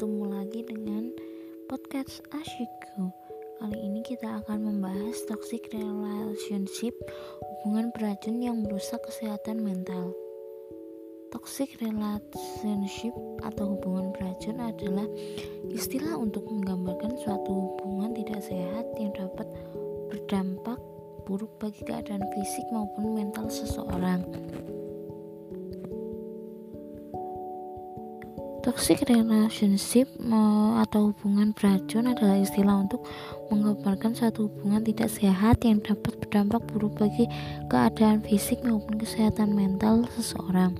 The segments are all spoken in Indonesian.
bertemu lagi dengan podcast Ashiku. Kali ini kita akan membahas toxic relationship, hubungan beracun yang merusak kesehatan mental. Toxic relationship atau hubungan beracun adalah istilah untuk menggambarkan suatu hubungan tidak sehat yang dapat berdampak buruk bagi keadaan fisik maupun mental seseorang. Toxic relationship atau hubungan beracun adalah istilah untuk menggambarkan suatu hubungan tidak sehat yang dapat berdampak buruk bagi keadaan fisik maupun kesehatan mental seseorang.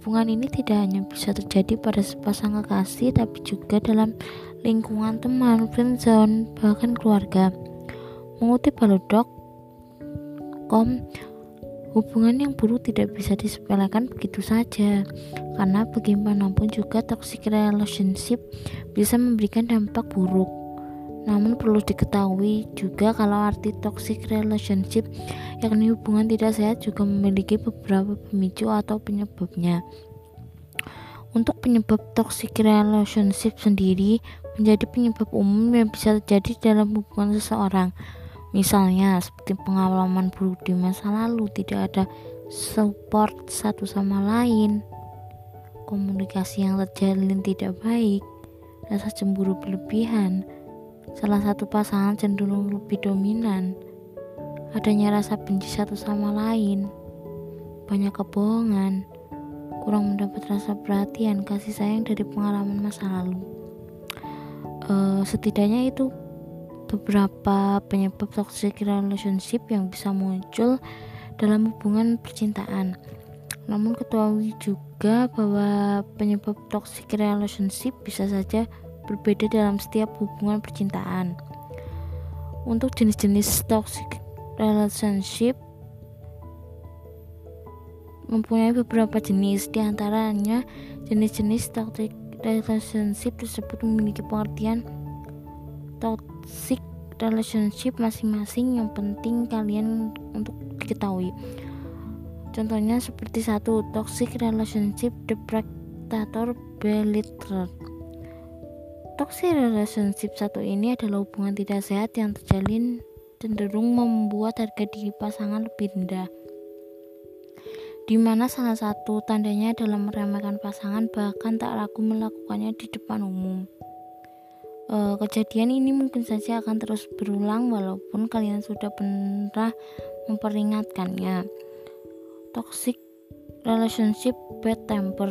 Hubungan ini tidak hanya bisa terjadi pada sepasang kekasih, tapi juga dalam lingkungan teman, friendzone, bahkan keluarga. Mengutip Halodoc.com, Hubungan yang buruk tidak bisa disepelekan begitu saja, karena bagaimanapun juga toxic relationship bisa memberikan dampak buruk. Namun perlu diketahui juga kalau arti toxic relationship yakni hubungan tidak sehat juga memiliki beberapa pemicu atau penyebabnya. Untuk penyebab toxic relationship sendiri menjadi penyebab umum yang bisa terjadi dalam hubungan seseorang. Misalnya seperti pengalaman buruk di masa lalu, tidak ada support satu sama lain, komunikasi yang terjalin tidak baik, rasa cemburu berlebihan, salah satu pasangan cenderung lebih dominan, adanya rasa benci satu sama lain, banyak kebohongan, kurang mendapat rasa perhatian, kasih sayang dari pengalaman masa lalu. Uh, setidaknya itu beberapa penyebab toxic relationship yang bisa muncul dalam hubungan percintaan. Namun ketahui juga bahwa penyebab toxic relationship bisa saja berbeda dalam setiap hubungan percintaan. Untuk jenis-jenis toxic relationship mempunyai beberapa jenis di antaranya jenis-jenis toxic relationship tersebut memiliki pengertian toxic relationship masing-masing yang penting kalian untuk diketahui. Contohnya seperti satu toxic relationship depredator belittle toxic relationship satu ini adalah hubungan tidak sehat yang terjalin cenderung membuat harga diri pasangan lebih rendah. Di mana salah satu tandanya adalah meremehkan pasangan bahkan tak ragu melakukannya di depan umum uh, kejadian ini mungkin saja akan terus berulang walaupun kalian sudah pernah memperingatkannya. Toxic relationship bad temper.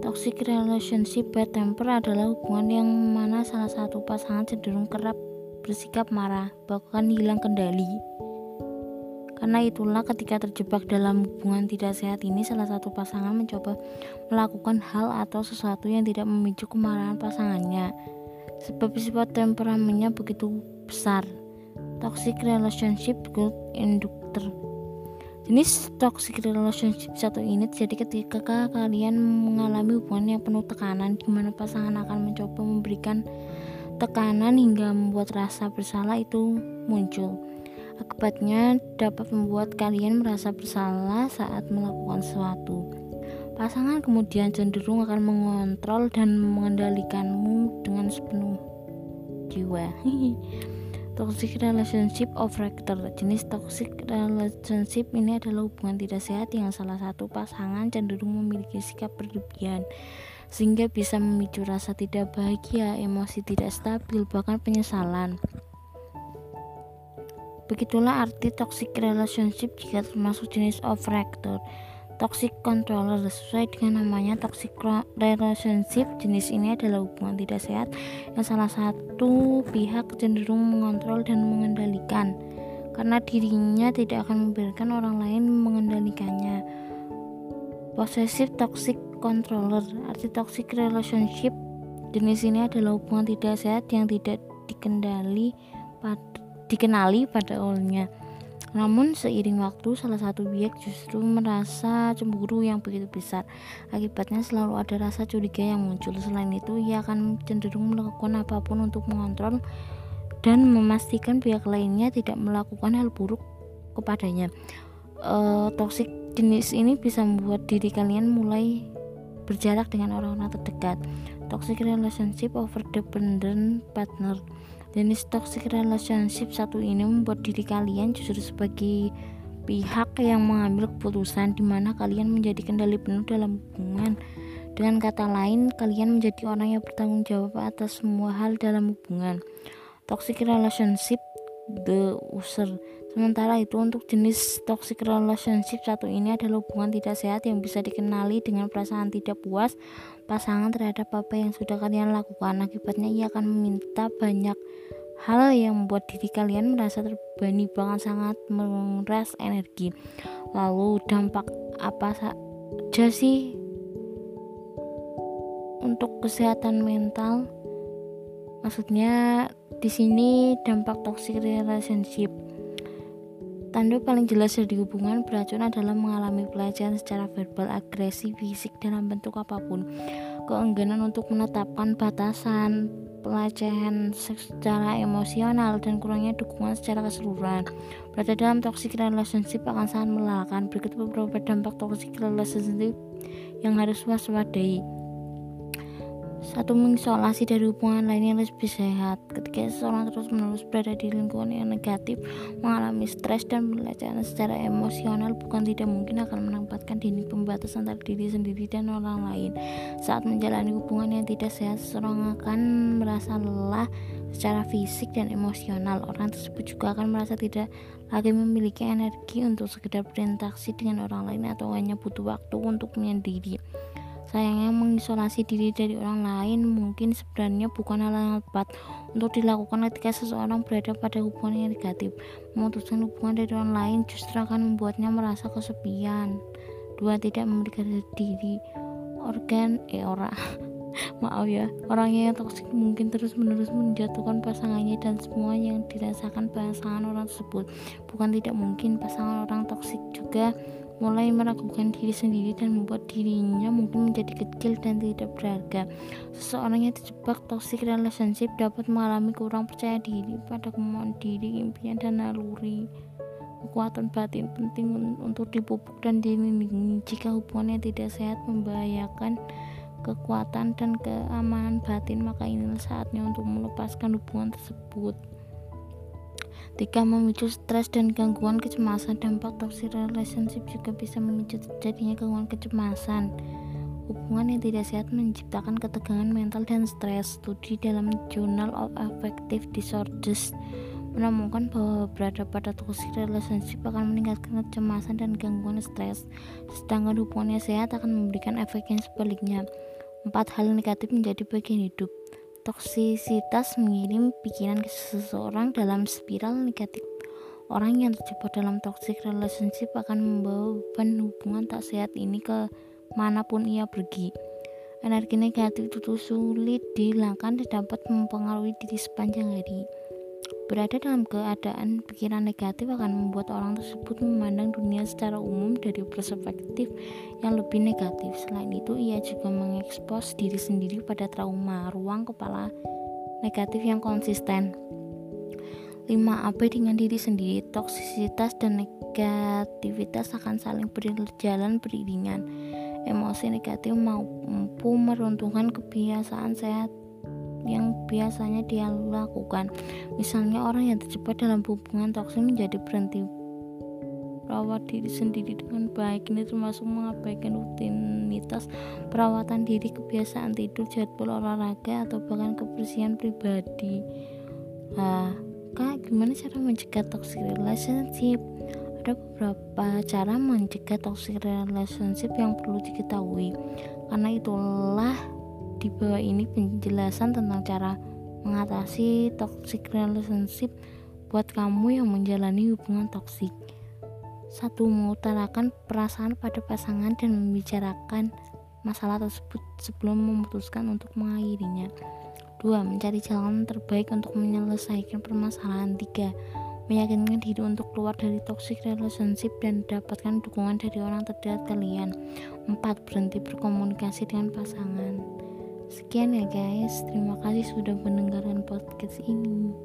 Toxic relationship bad temper adalah hubungan yang mana salah satu pasangan cenderung kerap bersikap marah, bahkan hilang kendali. Karena itulah ketika terjebak dalam hubungan tidak sehat ini salah satu pasangan mencoba melakukan hal atau sesuatu yang tidak memicu kemarahan pasangannya sebab sifat temperamennya begitu besar. Toxic relationship good inductor. Jenis toxic relationship satu ini terjadi ketika kalian mengalami hubungan yang penuh tekanan di mana pasangan akan mencoba memberikan tekanan hingga membuat rasa bersalah itu muncul. Akibatnya dapat membuat kalian merasa bersalah saat melakukan sesuatu. Pasangan kemudian cenderung akan mengontrol dan mengendalikanmu dengan sepenuh jiwa. toxic relationship of rector jenis toxic relationship ini adalah hubungan tidak sehat yang salah satu pasangan cenderung memiliki sikap berlebihan sehingga bisa memicu rasa tidak bahagia, emosi tidak stabil, bahkan penyesalan. Begitulah arti toxic relationship jika termasuk jenis of rector toxic controller sesuai dengan namanya toxic relationship. Jenis ini adalah hubungan tidak sehat yang salah satu pihak cenderung mengontrol dan mengendalikan karena dirinya tidak akan membiarkan orang lain mengendalikannya. Possessive toxic controller arti toxic relationship jenis ini adalah hubungan tidak sehat yang tidak dikendali pad dikenali pada awalnya namun seiring waktu salah satu pihak justru merasa cemburu yang begitu besar. Akibatnya selalu ada rasa curiga yang muncul. Selain itu, ia akan cenderung melakukan apa pun untuk mengontrol dan memastikan pihak lainnya tidak melakukan hal buruk kepadanya. E, toxic jenis ini bisa membuat diri kalian mulai berjarak dengan orang-orang terdekat. toxic relationship over dependent partner jenis toxic relationship satu ini membuat diri kalian justru sebagai pihak yang mengambil keputusan di mana kalian menjadi kendali penuh dalam hubungan. Dengan kata lain kalian menjadi orang yang bertanggung jawab atas semua hal dalam hubungan. Toxic relationship the user. Sementara itu untuk jenis toxic relationship satu ini adalah hubungan tidak sehat yang bisa dikenali dengan perasaan tidak puas pasangan terhadap apa yang sudah kalian lakukan. Akibatnya ia akan meminta banyak hal yang membuat diri kalian merasa terbebani bahkan sangat menguras energi. Lalu dampak apa saja sih untuk kesehatan mental? Maksudnya di sini dampak toxic relationship Tanda paling jelas dari hubungan beracun adalah mengalami pelecehan secara verbal, agresi, fisik dalam bentuk apa pun. Keengganan untuk menetapkan batasan, pelecehan secara emosional dan kurangnya dukungan secara keseluruhan. Berada dalam toxic relationship akan sangat melelahkan. Berikut beberapa dampak toxic relationship yang harus waspadai satu mengisolasi dari hubungan lain yang lebih sehat. Ketika seseorang terus menerus berada di lingkungan yang negatif mengalami stres dan pelecehan secara emosional bukan tidak mungkin akan menempatkan dinding pembatas antara diri sendiri dan orang lain. Saat menjalani hubungan yang tidak sehat seseorang akan merasa lelah secara fisik dan emosional. Orang tersebut juga akan merasa tidak lagi memiliki energi untuk sekedar berinteraksi dengan orang lain atau hanya butuh waktu untuk menyendiri Sayangnya mengisolasi diri dari orang lain mungkin sebenarnya bukan hal yang tepat untuk dilakukan ketika seseorang berada pada hubungan yang negatif. Memutuskan hubungan dari orang lain justru akan membuatnya merasa kesepian. Dua, tidak memiliki diri organ eh ora maaf ya orangnya yang toksik mungkin terus menerus menjatuhkan pasangannya dan semua yang dirasakan pasangan orang tersebut bukan tidak mungkin pasangan orang toksik juga mulai meragukan diri sendiri dan membuat dirinya mungkin menjadi kecil dan tidak berharga. Seseorang yang terjebak toxic relationship dapat mengalami kurang percaya diri pada kemauan diri, impian, dan naluri. Kekuatan batin penting untuk dipupuk dan dilindungi jika hubungannya tidak sehat membahayakan kekuatan dan keamanan batin maka inilah saatnya untuk melepaskan hubungan tersebut. Jika memicu stres dan gangguan kecemasan, dampak toxic relationship juga bisa memicu terjadinya gangguan kecemasan. Hubungan yang tidak sehat menciptakan ketegangan mental dan stres. Studi dalam Journal of Affective Disorders menemukan bahwa berada pada toxic relationship akan meningkatkan kecemasan dan gangguan stres, sedangkan hubungannya sehat akan memberikan efek yang sebaliknya. Empat hal negatif menjadi bagian hidup. Toksisitas mengirim pikiran ke seseorang dalam spiral negatif. Orang yang terjebak dalam toxic relationship akan membawa beban hubungan tak sehat ini ke mana pun ia pergi. Energi negatif itu sulit dihilangkan dan dapat mempengaruhi diri sepanjang hari. Berada dalam keadaan pikiran negatif akan membuat orang tersebut memandang dunia secara umum dari perspektif yang lebih negatif. Selain itu, ia juga mengekspos diri sendiri pada trauma ruang kepala negatif yang konsisten. 5. Apa dengan diri sendiri, toksisitas dan negativitas akan saling berjalan beriringan. Emosi negatif mampu meruntuhkan kebiasaan sehat yang biasanya dia lakukan. Misalnya orang yang terjebak dalam hubungan toksik menjadi berhenti merawat diri sendiri dengan baik. Ini termasuk mengabaikan rutinitas perawatan diri kebiasaan tidur jadwal olahraga atau bahkan kebersihan pribadi. Nah kak gimana cara mencegah toxic relationship? Ada beberapa cara mencegah toxic relationship yang perlu diketahui. Karena itulah di bawah ini penjelasan tentang cara mengatasi toxic relationship buat kamu yang menjalani hubungan toksik. Satu, mengutarakan perasaan pada pasangan dan membicarakan masalah tersebut sebelum memutuskan untuk mengakhirinya. Dua, mencari jalan terbaik untuk menyelesaikan permasalahan. Tiga, meyakinkan diri untuk keluar dari toxic relationship dan dapatkan dukungan dari orang terdekat kalian. Empat, berhenti berkomunikasi dengan pasangan. Sekian ya guys, terima kasih sudah mendengarkan podcast ini.